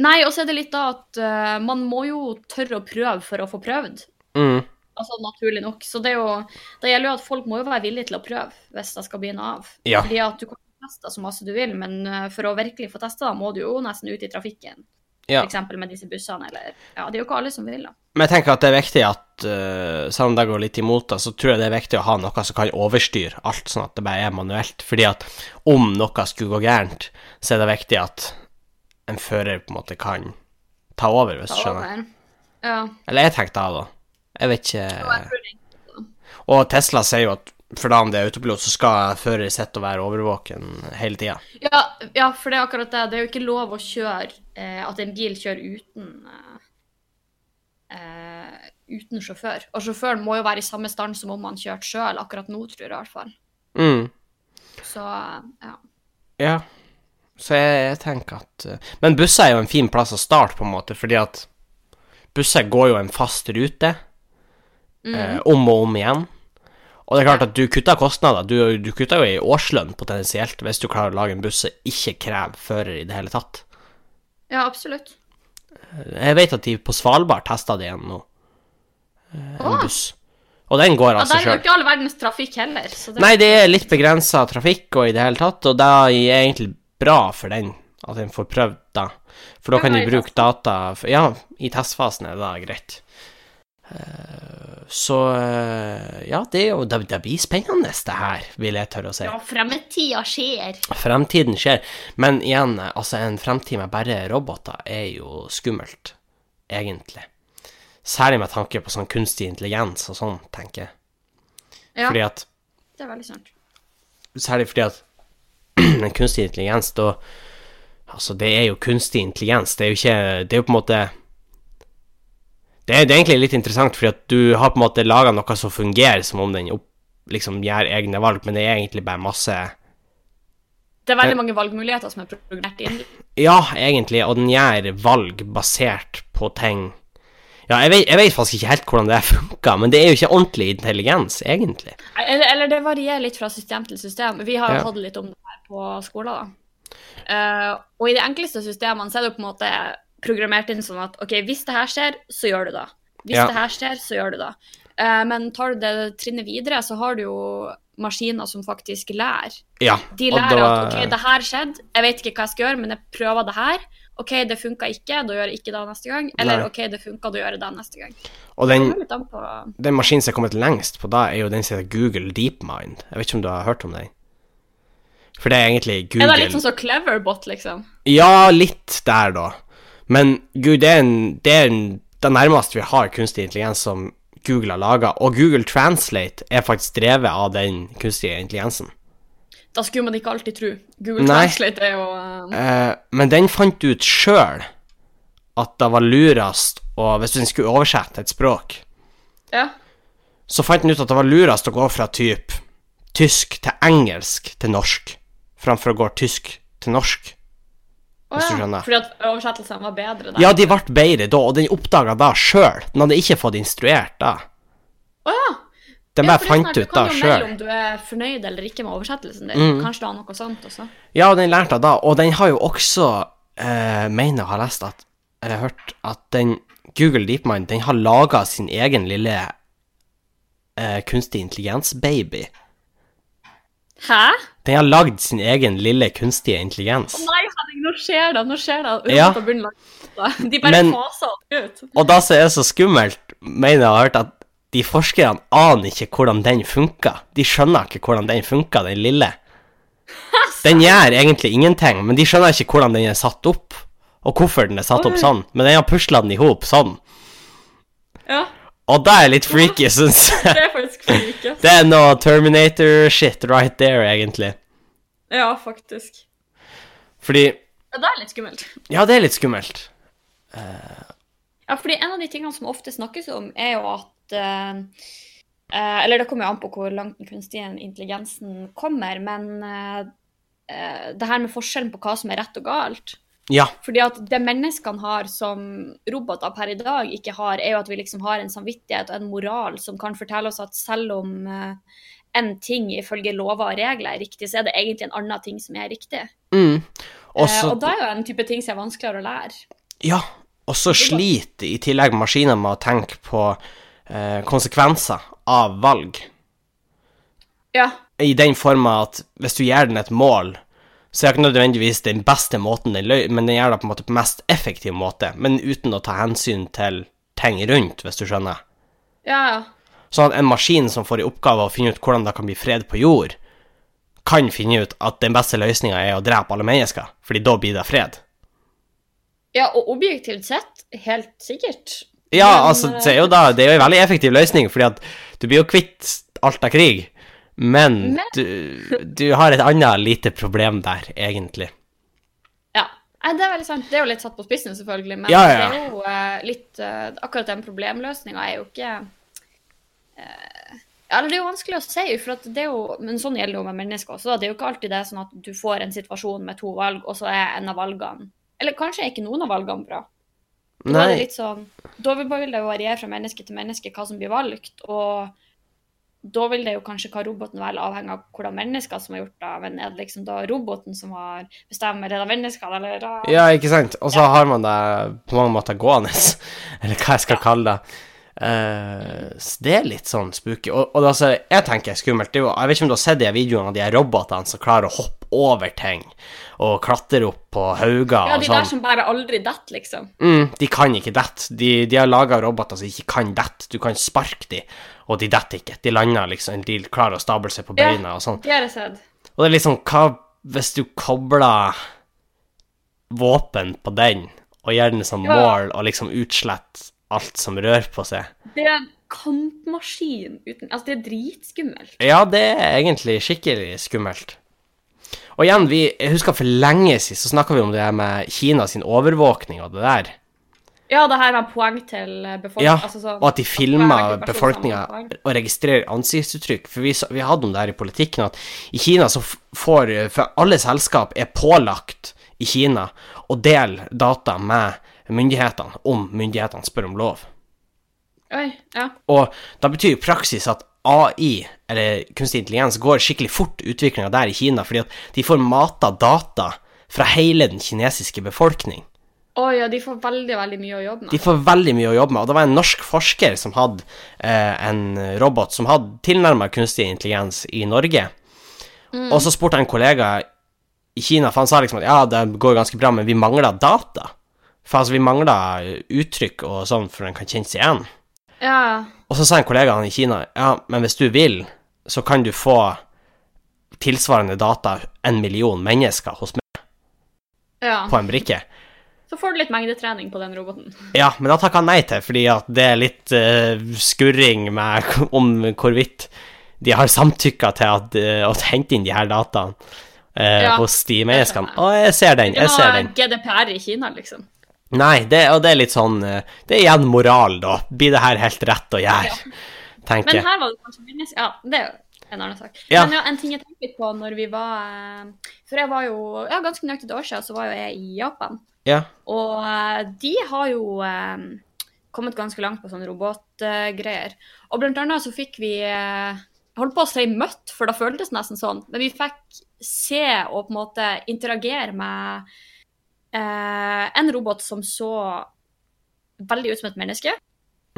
Nei, og så er det litt da at uh, man må jo tørre å prøve for å få prøvd. Mm. Altså naturlig nok. Så det jo Det gjelder jo at folk må jo være villige til å prøve hvis det skal bli noe av. Ja. Fordi at du kan teste så masse du vil, men eh, for å virkelig få testa må du jo nesten ut i trafikken. Ja. Eksempel med disse bussene, eller Ja, det er jo ikke alle som vil, da. Men jeg tenker at det er viktig at, uh, selv om det går litt imot det, så tror jeg det er viktig å ha noe som kan overstyre alt, sånn at det bare er manuelt. Fordi at om noe skulle gå gærent, så er det viktig at en fører på en måte kan ta over, hvis du Ta skjønner. over. Ja. Eller jeg tenkte da, da. Jeg vet ikke. Og Tesla sier jo at for da om det er autopilot, så skal fører sitte og være overvåken hele tida. Ja, ja, for det er akkurat det. Det er jo ikke lov å kjøre eh, At en bil kjører uten eh, eh, Uten sjåfør. Og sjåføren må jo være i samme stand som om han kjørte sjøl, akkurat nå, tror jeg i hvert fall. Mm. Så ja. Ja. Så jeg, jeg tenker at eh, Men busser er jo en fin plass å starte, på en måte, fordi at busser går jo en fast rute eh, om og om igjen. Og det er klart at du kutter kostnader. Du, du kutter jo i årslønn potensielt hvis du klarer å lage en buss som ikke krever fører i det hele tatt. ja, absolutt. Jeg vet at de på Svalbard testa det igjen nå. Eh, en Åh. buss. Og den går av seg Der er jo ikke all verdens trafikk heller. Så det, Nei, det er litt begrensa trafikk og i det hele tatt, og det er egentlig bra for den at den får prøvd da. For da kan de bruke data Ja, i testfasen er det da greit. Eh, Så eh, ja, det, jo, det, det blir spennende, det her, vil jeg tørre å si. Ja, fremtida skjer. Fremtiden skjer. Men igjen, altså, en fremtid med bare roboter er jo skummelt, egentlig. Særlig med tanke på sånn kunstig intelligens og sånn, tenker jeg. Ja, Fordi at det er veldig sant. Særlig fordi at en kunstig intelligens, da Altså, det er jo kunstig intelligens. Det er jo ikke Det er jo på en måte Det er, det er egentlig litt interessant, fordi at du har på en måte laga noe som fungerer som om den opp, liksom gjør egne valg, men det er egentlig bare masse Det er veldig mange valgmuligheter som er programmert inn. Ja, egentlig, og den gjør valg basert på ting Ja, jeg vet, jeg vet faktisk ikke helt hvordan det funker, men det er jo ikke ordentlig intelligens, egentlig. Eller, eller det varierer litt fra system til system. Vi har jo Ja. hatt litt om det her på skolen, da. Uh, og i de enkleste systemene så er det på en måte programmert inn sånn at OK, hvis det her skjer, så gjør du det. Hvis Ja. det her skjer, så gjør du det. Uh, men tar du det trinnet videre, så har du jo maskiner som faktisk lærer. Ja, De lærer da- at OK, det her skjedde, jeg vet ikke hva jeg skal gjøre, men jeg prøver det her. OK, det funka ikke, da gjør jeg ikke det neste gang. Eller Nei. OK, det funka, da gjør jeg det neste gang. Og den, på den maskinen som er kommet lengst på da, er jo den som heter Google DeepMind. Jeg vet ikke om du har hørt om den? For det er egentlig Google Er det litt sånn som Cleverbot, liksom? Ja, litt der, da. Men gud, det er, en, det er en, det nærmeste vi har kunstig intelligens som Google har laga. Og Google Translate er faktisk drevet av den kunstige intelligensen. Da skulle man ikke alltid tro. Google Nei. Translate er jo uh... Eh, men den fant ut sjøl at det var lurest å Hvis den skulle oversette et språk, Ja. så fant den ut at det var lurest å gå fra typ tysk til engelsk til norsk, framfor å gå tysk til norsk. Hvis du skjønner. Fordi at oversettelsene var bedre da? Ja, de ble bedre da, og den oppdaga da sjøl. Den hadde ikke fått instruert da. Å ja. Den bare ja, fant ut da Du kan jo melde om du er fornøyd eller ikke med oversettelsen din. Mm. Kanskje du har noe sånt også. Ja, og den lærte jeg da, og den har jo også eh, mener å ha lest at Eller hørt at den Google DeepMind, den har laga sin egen lille eh, kunstig intelligens-baby. Hæ? Den har lagd sin egen lille kunstige intelligens. Å Nei, Henning, nå skjer det! Nå skjer det. Ja. Lage det. De bare Men- faser det ut. Og da som er så skummelt, mener jeg har hørt at de forskerne aner ikke hvordan den funker. De skjønner ikke hvordan den funker, den lille. Den gjør egentlig ingenting, men de skjønner ikke hvordan den er satt opp, og hvorfor den er satt opp sånn. Men den har pusla den i hop sånn. Ja, Og det er litt freaky, syns jeg. det er faktisk freaky. Det er noe Terminator-shit right there, egentlig. Ja, faktisk. Fordi Ja, det er litt skummelt. Ja, det er litt skummelt. Ja, fordi en av de tingene som ofte snakkes om, er jo at uh, eh, Eller det kommer jo an på hvor langt den kunstige intelligensen kommer, men det her med forskjellen på hva som er rett og galt. Ja. Fordi at det menneskene har som roboter per i dag ikke har, er jo at vi liksom har en samvittighet og en moral som kan fortelle oss at selv om eh, en ting ifølge lover og regler er riktig, så er det egentlig en annen ting som er riktig. Mm. Eh, Også, og da er jo en type ting som er vanskeligere å lære. ja. Og så sliter i tillegg maskiner med å tenke på eh, konsekvenser av valg. Ja, I den forma at hvis du gir den et mål, så er det ikke nødvendigvis den beste måten den løy, men den gjør det på en måte på mest effektiv måte, men uten å ta hensyn til ting rundt, hvis du skjønner. ja, ja. Sånn at en maskin som får i oppgave å finne ut hvordan det kan bli fred på jord, kan finne ut at den beste løsninga er å drepe alle mennesker, fordi da blir det fred. Ja, og objektivt sett, helt sikkert. Ja, altså, det er jo da Det er jo en veldig effektiv løsning, fordi at du blir jo kvitt alt av krig, men, Men- du, du har et annet lite problem der, egentlig. Ja. Det er veldig sant. Det er jo litt satt på spissen, selvfølgelig, men Ja, ja. det er jo uh, litt uh, Akkurat den problemløsninga er jo ikke uh, eller Det er jo vanskelig å si, for det er jo, men sånn gjelder det jo med mennesker også. Det er jo ikke alltid det er sånn at du får en situasjon med to valg, og så er en av valgene Eller kanskje er ikke noen av valgene bra. Da er det litt sånn, da vil det jo variere fra menneske til menneske hva som blir valgt, og da vil det jo kanskje hva roboten velger, avhenge av hvordan mennesker som har gjort det. Men er det liksom da roboten som har bestemt, det da menneskene, eller da ja, ikke sant? Og så har man det på mange måter gående, eller hva jeg skal kalle det. Uh, så det er litt sånn spooky. Og, og det, altså, jeg tenker skummelt det er jo, Jeg vet ikke om du har sett de videoene av de robotene som klarer å hoppe over ting og klatre opp på hauger Ja, de der sånn. som bare aldri detter, liksom. Mm, de kan ikke dette. De, de har laga roboter som ikke kan dette. Du kan sparke de, og de detter ikke. De lander liksom, de klarer å stable seg på Ja. beina og sånn. Det har jeg sett. Og det er liksom, hva hvis du kobler våpen på den, og gjør den som Ja. mål, og liksom utslett alt som rører på seg? Det er en kampmaskin uten Altså, det er dritskummelt. Ja, det er egentlig skikkelig skummelt. Og igjen, vi, jeg husker for lenge siden så snakka vi om det her med Kina sin overvåkning og det der. Ja, det her har poeng til befolkningen. Ja, altså, sånn, og at de filmer befolkninga og registrerer ansiktsuttrykk. For vi, vi hadde om det her i politikken, at i Kina så får For alle selskap er pålagt i Kina å dele data med myndighetene om myndighetene spør om lov. Oi, ja. Og da betyr i praksis at AI, eller kunstig intelligens, går skikkelig fort utviklinga der i Kina, fordi at de får mata data fra hele den kinesiske befolkning. Å ja, de får veldig, veldig mye å jobbe med. De får veldig mye å jobbe med, og det var en norsk forsker som hadde eh, en robot som hadde tilnærma kunstig intelligens i Norge. Og så spurte jeg en kollega i Kina, for han sa liksom at ja, det går ganske bra, men vi mangler data. For altså, vi mangler uttrykk og sånn for den kan kjenne seg igjen. Ja, Og så sa en kollega han i Kina ja, men hvis du vil, så kan du få tilsvarende data en million mennesker hos meg ja. på en brikke. Så får du litt mengdetrening på den roboten. Ja, men da takker han nei til, fordi at det er litt uh, skurring med om hvorvidt de har samtykka til at, uh, å hente inn de her dataene uh, Ja, hos de det menneskene. Å, jeg ser den, jeg ser den. er den. noe GDPR i Kina, liksom. Nei, det, og det er litt sånn eh, Det er igjen moral, da. Blir det her helt rett å gjøre? Tenker jeg. Men her var det kanskje minnes... Ja, det er jo en annen sak. Ja. Men ja, en ting jeg tenkte litt på når vi var eh, For jeg var jo Ja, ganske nøyaktig et år siden så var jo jeg i Japan. Ja. Og eh, de har jo um, kommet ganske langt på sånne robotgreier. og blant annet så fikk vi holdt på å si møtt, for da føltes det nesten sånn. Men vi fikk se og på en måte interagere med eh, en robot som så veldig ut som et menneske.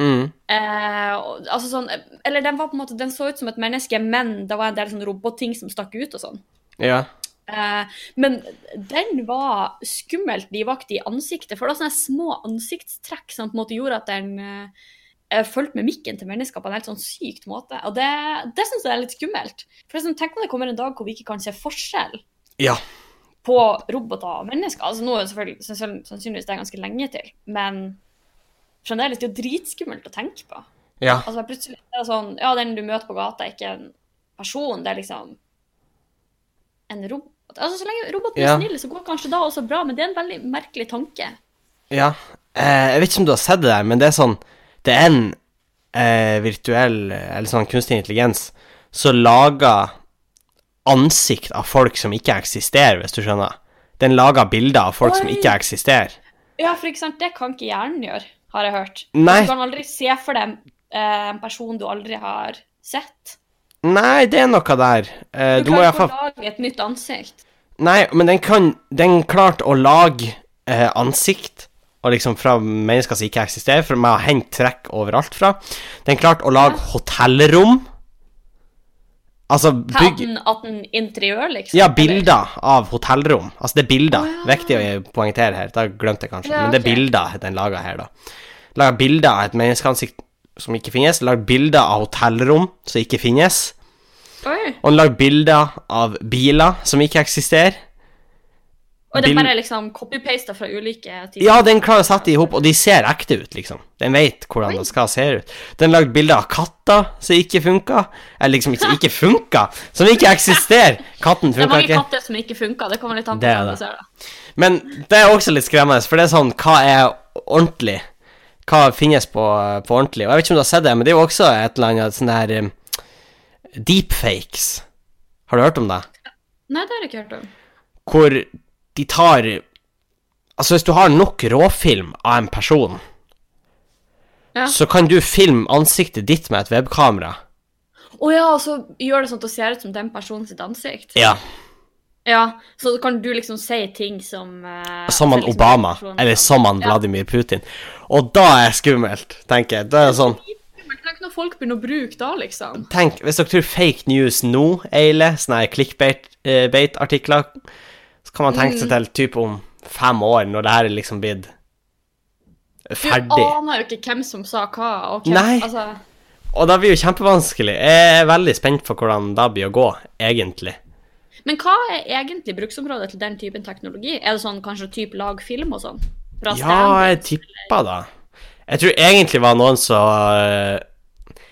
Mm. Eh, altså sånn, eller den var på en måte, den så ut som et menneske, men det var en del sånn robotting som stakk ut og sånn. Ja. Eh, men den var skummelt livaktig i ansiktet, for det var sånne små ansiktstrekk som på en måte gjorde at den eh, eh, fulgte med mikken til mennesker på en helt sånn sykt måte. Og det, det syns jeg er litt skummelt. For sånn, Tenk om det kommer en dag hvor vi ikke kan se forskjell Ja. På roboter og mennesker. Altså Nå er det selvfølgelig sannsynligvis det er ganske lenge til, men fremdeles det er jo dritskummelt å tenke på. Ja. Altså plutselig er det sånn Ja, den du møter på gata, er ikke en person, det er liksom en robot. Altså Så lenge roboten er Ja. snill, så går kanskje da også bra, men det er en veldig merkelig tanke. Ja. Eh, jeg vet ikke om du har sett det der, men det er sånn Det er en eh, virtuell, eller sånn kunstig intelligens, som lager ansikt av folk som ikke eksisterer, hvis du skjønner. Den lager bilder av folk som ikke eksisterer. Ja, for ikke sant, det kan ikke hjernen gjøre, har jeg hørt. Nei. Du kan aldri se for deg eh, en person du aldri har sett. Nei, det er noe der. Eh, Du, kan iallfall ikke lage et nytt ansikt. Nei, men den kan Den klarte å lage eh, ansikt og liksom fra mennesker som ikke eksisterer, for meg har hendt trekk overalt fra. Den klarte å lage hotellrom. Altså Bygg... At, den, interiør, liksom? Ja, bilder av hotellrom. Altså, det er bilder. Oh, ja. Viktig å poengtere her. Da glemte jeg kanskje. Ja, Men det er bilder den lager her, da. Lager bilder av et menneskeansikt som ikke finnes. Lager bilder av hotellrom som ikke finnes. Oi. Og lager bilder av biler som ikke eksisterer. Og det Bil- bare liksom copy-pasta fra ulike tider? Ja, den klarer å sette i hop, og de ser ekte ut, liksom. Den vet hvordan Oi. det skal se ut. Den lagde bilder av katter som ikke funka. Eller liksom ikke, ikke funka, som ikke eksisterer. Katten Det er mange katter som ikke funker. Det kommer litt an på Det er du ser, da. Men det er også litt skremmende, for det er sånn Hva er ordentlig? Hva finnes på, på ordentlig? Og jeg vet ikke om du har sett det, men det er jo også et eller annet sånn der um, Deepfakes. Har du hørt om det? Nei, det har jeg ikke hørt om. Hvor de tar Altså, hvis du har nok råfilm av en person, Ja. så kan du filme ansiktet ditt med et webkamera. Å ja, og så gjør det sånn at det ser ut som den personen sitt ansikt? Ja. Ja, så kan du liksom si ting som uh, Som han liksom Obama, eller som han Ja. Vladimir Putin. Og da er det skummelt, tenker jeg. Da er det sånn Tenk når folk begynner å bruke da, liksom? Tenk, hvis dere tror fake news nå Eile, sånne clickbait-artikler, så kan man tenke seg til typ om fem år, når det her er liksom blitt Du aner jo ikke hvem som sa hva. og hvem- Nei. Altså, Og det blir jo kjempevanskelig. Jeg er veldig spent på hvordan det blir å gå, egentlig. men hva er egentlig bruksområdet til den typen teknologi? Er det sånn kanskje type lag film og sånn? Ja, jeg tipper det. tippa da. Jeg tror egentlig var noen som øh,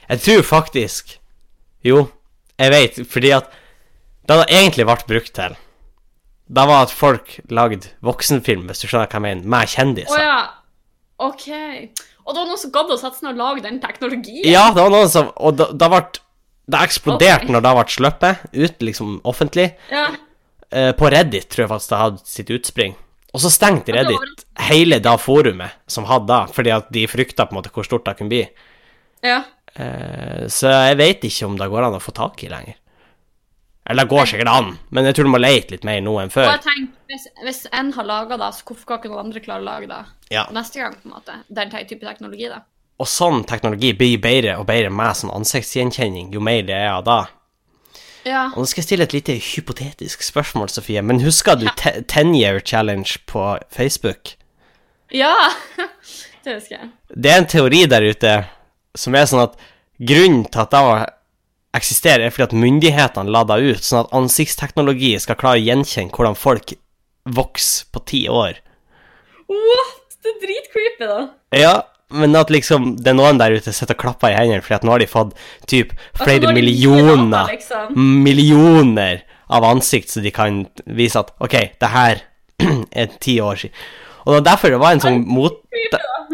Jeg tror faktisk Jo, jeg vet, fordi at det hadde egentlig vært brukt til, det var at folk lagde voksenfilm, hvis du skjønner hva jeg mener, med kjendiser. Oh, ja. OK. Og det var noen som gadd å sette seg ned og lage den teknologien? Ja, det var noen som Og det det ble Det eksploderte okay. når det ble sluppet ut, liksom offentlig. Ja. Uh, på Reddit tror jeg faktisk det hadde sitt utspring. Og så stengte det var Reddit hele da forumet som hadde da, fordi at de frykta på en måte hvor stort det kunne bli. ja. Uh, så jeg vet ikke om det går an å få tak i lenger. Eller det går sikkert an, men jeg tror du må lete litt mer nå enn Og før. jeg tenker, hvis, hvis en har laga det, så hvorfor kan ikke noen andre klare å lage det Ja. neste gang? på en måte? Den type teknologi, da. Og sånn teknologi blir bedre og bedre med sånn ansiktsgjenkjenning, jo mer det er av det. Ja. Og nå skal jeg stille et lite hypotetisk spørsmål, Sofie, men husker du ja. 10 Year Challenge på Facebook? ja. det husker jeg. Det er en teori der ute som er sånn at grunnen til at det eksisterer, er fordi at myndighetene la deg ut, sånn at ansiktsteknologi skal klare å gjenkjenne hvordan folk vokser på ti år. What? Det er dritcreepy, da. Ja, men at liksom det er noen der ute sitter og klapper i hendene fordi at nå har de fått typ Altså, flere altså, millioner data, liksom. millioner av ansikt så de kan vise at OK, det her er ti år siden. Og det var derfor det var en sånn mot...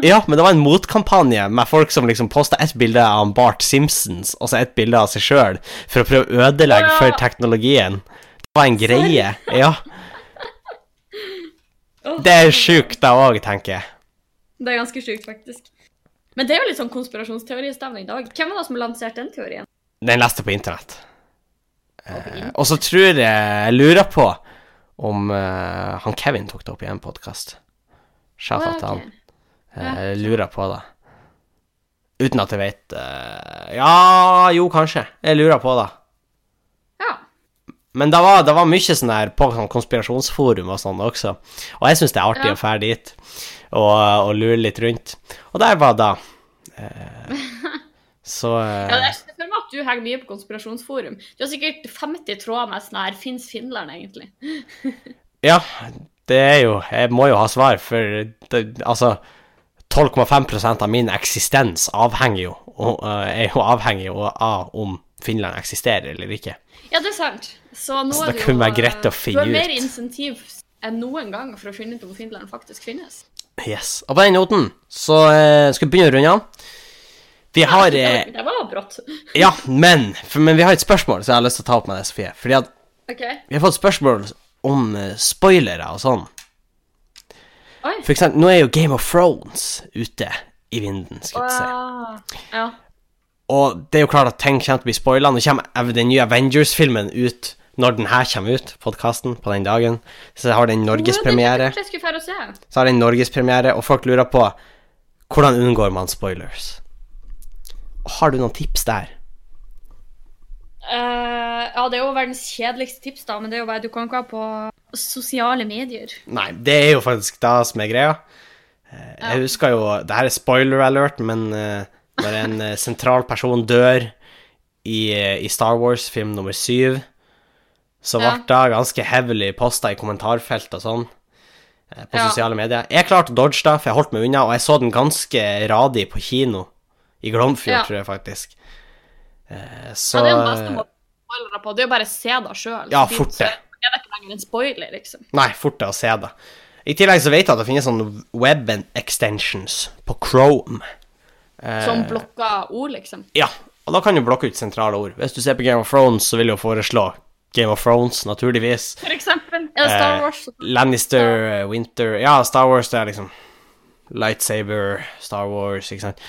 Ja, men det var en motkampanje med folk som liksom posta ett bilde av Bart Simpsons og så ett bilde av seg sjøl for å prøve å ødelegge for teknologien. Det var en greie. Ja. Det er sjukt, det òg, tenker jeg. Det er ganske sjukt, faktisk. Men det er jo litt sånn konspirasjonsteoristemning i dag. Hvem var det som lanserte den teorien? Den leste på internett. Eh, og så tror jeg Jeg lurer på om eh, han Kevin tok det opp i en podkast. Shout out til han. Eh, Jeg lurer på det. Uten at jeg vet eh, Ja, jo, kanskje. Jeg lurer på det. Ja. Men det var, det var mye sånn der på sånn konspirasjonsforum og sånn også. Og jeg syns det er artig Ja. å fære dit og, og lure litt rundt. Og der var det. Eh, så eh, ja det er for meg at du henger mye på konspirasjonsforum. Du har sikkert 50 tråder med sånn her Fins Finland, egentlig? Ja, det er jo Jeg må jo ha svar, for det, altså 12,5% av min eksistens avhenger jo og, uh, er jo avhengig av om Finland eksisterer eller ikke. Ja, det er sant. Så nå Så er det det kunne være greit å eh, finne Du har mer insentiv enn noen gang for å finne ut om Finland faktisk finnes. Yes. Og på den noten så uh, skal vi begynne å runde av. Vi har ja, Det var brått. Ja, men, for, men vi har et spørsmål som jeg har lyst til å ta opp med deg, Sofie. Fordi at okay. vi har fått spørsmål om spoilere og sånn. Oi. For eksempel, nå er jo Game of Thrones ute i vinden, skal jeg si. Ah, ja. Og det er jo klart at ting kommer til å bli spoila. Nå kommer den nye Avengers-filmen ut når den her kommer ut, podkasten, på den dagen. Så har den norgespremiere. Så har den norgespremiere, og folk lurer på hvordan unngår man spoilers. Har du noen tips der? Uh, ja, det er jo verdens kjedeligste tips, da, men det er jo bare du kan ikke ha på sosiale medier. Nei, det er jo faktisk det som er greia. Eh, Jeg husker jo Det her er spoiler alert, men eh, når en eh, sentral person dør i, i Star Wars-film nummer syv, så ble Ja. det ganske heavily posta i kommentarfelt og sånn på Ja. sosiale medier. Jeg klarte å dodge det, for jeg holdt meg unna, og jeg så den ganske radig på kino. I Glomfjord, Ja. tror jeg faktisk. Så Ja. Det er jo bare å se det sjøl. Ja, fort det. Er det ikke lenger en spoiler, liksom? Nei, fort det å se det. I tillegg så vet jeg at det finnes sånne web extensions på Chrome. Eh, Som blokker ord, liksom. Ja, og da kan du blokke ut sentrale ord. Hvis du ser på Game of Thrones, så vil jeg foreslå Game of Thrones, naturligvis. For eksempel. Er Star Eh, Wars? Lannister, eh, Winter Ja, Star Wars, det er liksom Lightsaber, Star Wars, ikke sant.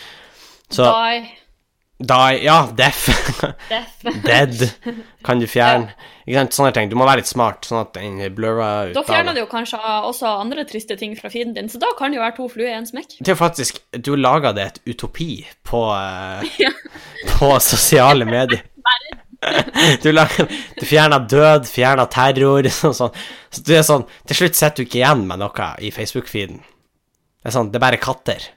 Så Die. Die, ja. Def. Dead kan du fjerne. Sant, sånne ting. Du må være litt smart, sånn at den blurrer ut Da fjerner du jo kanskje også andre triste ting fra feeden din, så da kan det jo være to fluer i en smekk. Det er jo faktisk Du laga det et utopi på, eh, Ja. på sosiale medier. Du, lager, du fjerner død, fjerner terror og sånn. Så du er sånn Til slutt sitter du ikke igjen med noe i Facebook-feeden. Det er sånn Det er bare katter.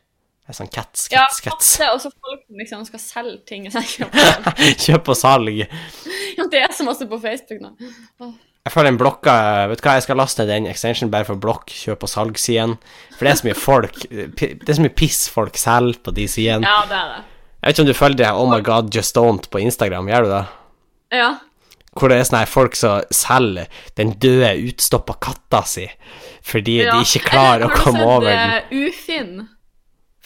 Det er sånn cats, Ja, cats, Ja, og så folk som liksom skal selge ting. Så. Kjøp og salg. Ja, det er så masse på Facebook nå. Åh. Jeg føler den blokka Vet du hva, jeg skal laste den extension bare for blokk, kjøp og salg-siden. For det er så mye folk Det er så mye piss folk selger på de sidene. Ja, det er det. Jeg vet ikke om du følger det Oh my god, just don't på Instagram. Gjør du det? Ja. Hvor det er sånne folk som selger den døde, utstoppa katta si fordi ja. de ikke klarer å komme over den. Har du sett uh, Ufinn?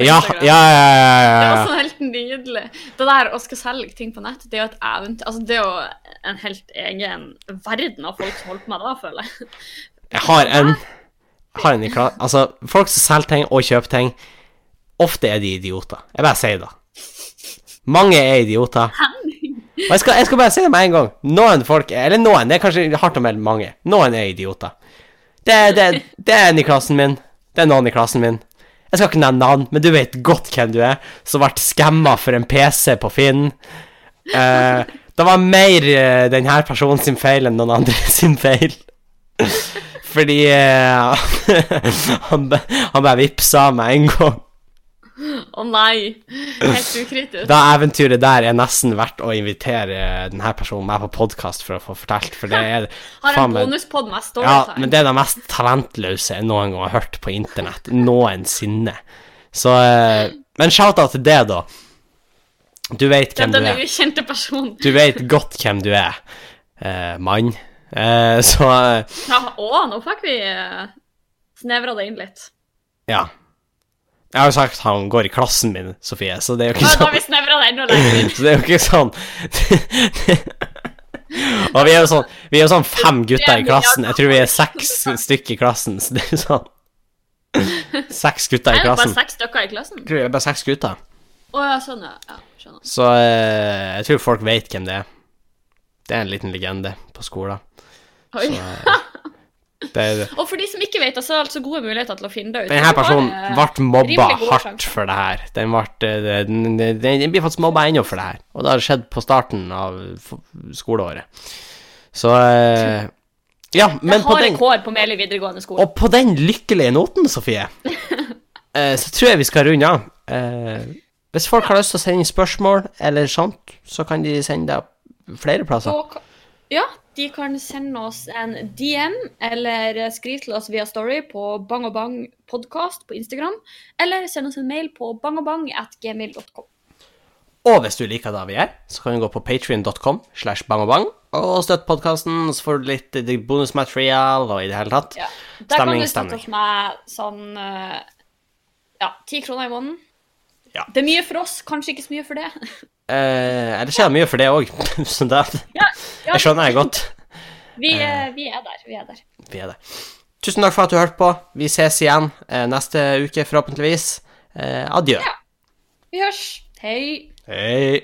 Ja, ja, ja, ja, Det er også helt nydelig. Det der å skal selge ting på nett, det er jo et eventyr. Altså, det er jo en helt egen verden av folk som holder på med det, føler jeg. Jeg har en har en Altså, folk som selger ting og kjøper ting, ofte er de idioter. Jeg bare sier det. Mange er idioter. Og jeg skal, jeg skal bare si det med en gang. Noen folk er Eller noen, det er kanskje hardt å melde mange. Noen er idioter. Det, det, det er en i klassen min. Det er noen i klassen min. Jeg skal ikke nevne navn, men du vet godt hvem du er, som ble skamma for en PC på Finn. Eh, det var mer eh, denne personen sin feil enn noen andre sin feil. Fordi eh, han, han bare vippsa meg en gang. Å nei. Helt ukritisk. Da eventyret der er nesten verdt å invitere denne personen med på podkast for å få fortalt, for det er Har en bonuspod bonuspod med Ja, men det er det mest talentløse jeg noen gang har hørt på internett. Noensinne. Så eh, Men shout-out til det, da. Du vet Det hvem du den er. ukjente personen. Du vet godt hvem du er, eh, mann. Eh, så eh, Ja, å, nå fikk vi uh, snevra det inn litt. ja. Jeg har jo sagt han går i klassen min, Sofie, så det er jo ikke da sånn har vi snevra det enda lenger inn. Så det er jo ikke sånn Og vi er jo sånn Vi er jo sånn fem gutter i klassen. Jeg tror vi er seks stykker i klassen, så det er jo sånn Seks gutter i Er det bare klassen. seks stykker i klassen? Jeg tror det er bare seks gutter. Å ja, sånn, ja. ja. Skjønner. Så eh, jeg tror folk vet hvem det er. Det er en liten legende på skolen. Oi. Så, eh, det det. Og for de som ikke vet, så er det altså gode muligheter til å finne det ut. Denne personen eh, ble mobba hardt for det her. Den, ble, eh, den, den, den blir faktisk mobba ennå for det her. Og det har skjedd på starten av skoleåret. Så eh, Ja, men Jeg har den, rekord på Meløy videregående skole. og på den lykkelige noten, Sofie, eh, så tror jeg vi skal runde av. Eh, hvis folk har lyst til å sende spørsmål eller sånt, så kan de sende det flere plasser. Ja, de kan sende oss en DM, eller skrive til oss via Story på Bang og Bang podkast på Instagram, eller send oss en mail på bangobang.gmail.com. Og hvis du liker det vi gjør, så kan du gå på patrion.com slash bangobang og støtte podkasten, så får du litt bonusmaterial og i det hele tatt. Ja. Der Stemning, kan du støtte oss med sånn eh, ja, ti kroner i måneden. Ja. Det er mye for oss, kanskje ikke så mye for det. Eh, det skjer mye for det òg, så det Ja, ja, jeg skjønner jeg godt. Vi, eh, vi er der. Vi er der. Vi er der. Tusen takk for at du hørte på. Vi ses igjen eh, neste uke, forhåpentligvis. Eh, adjø. Ja. Vi hørs. Hei. Hei.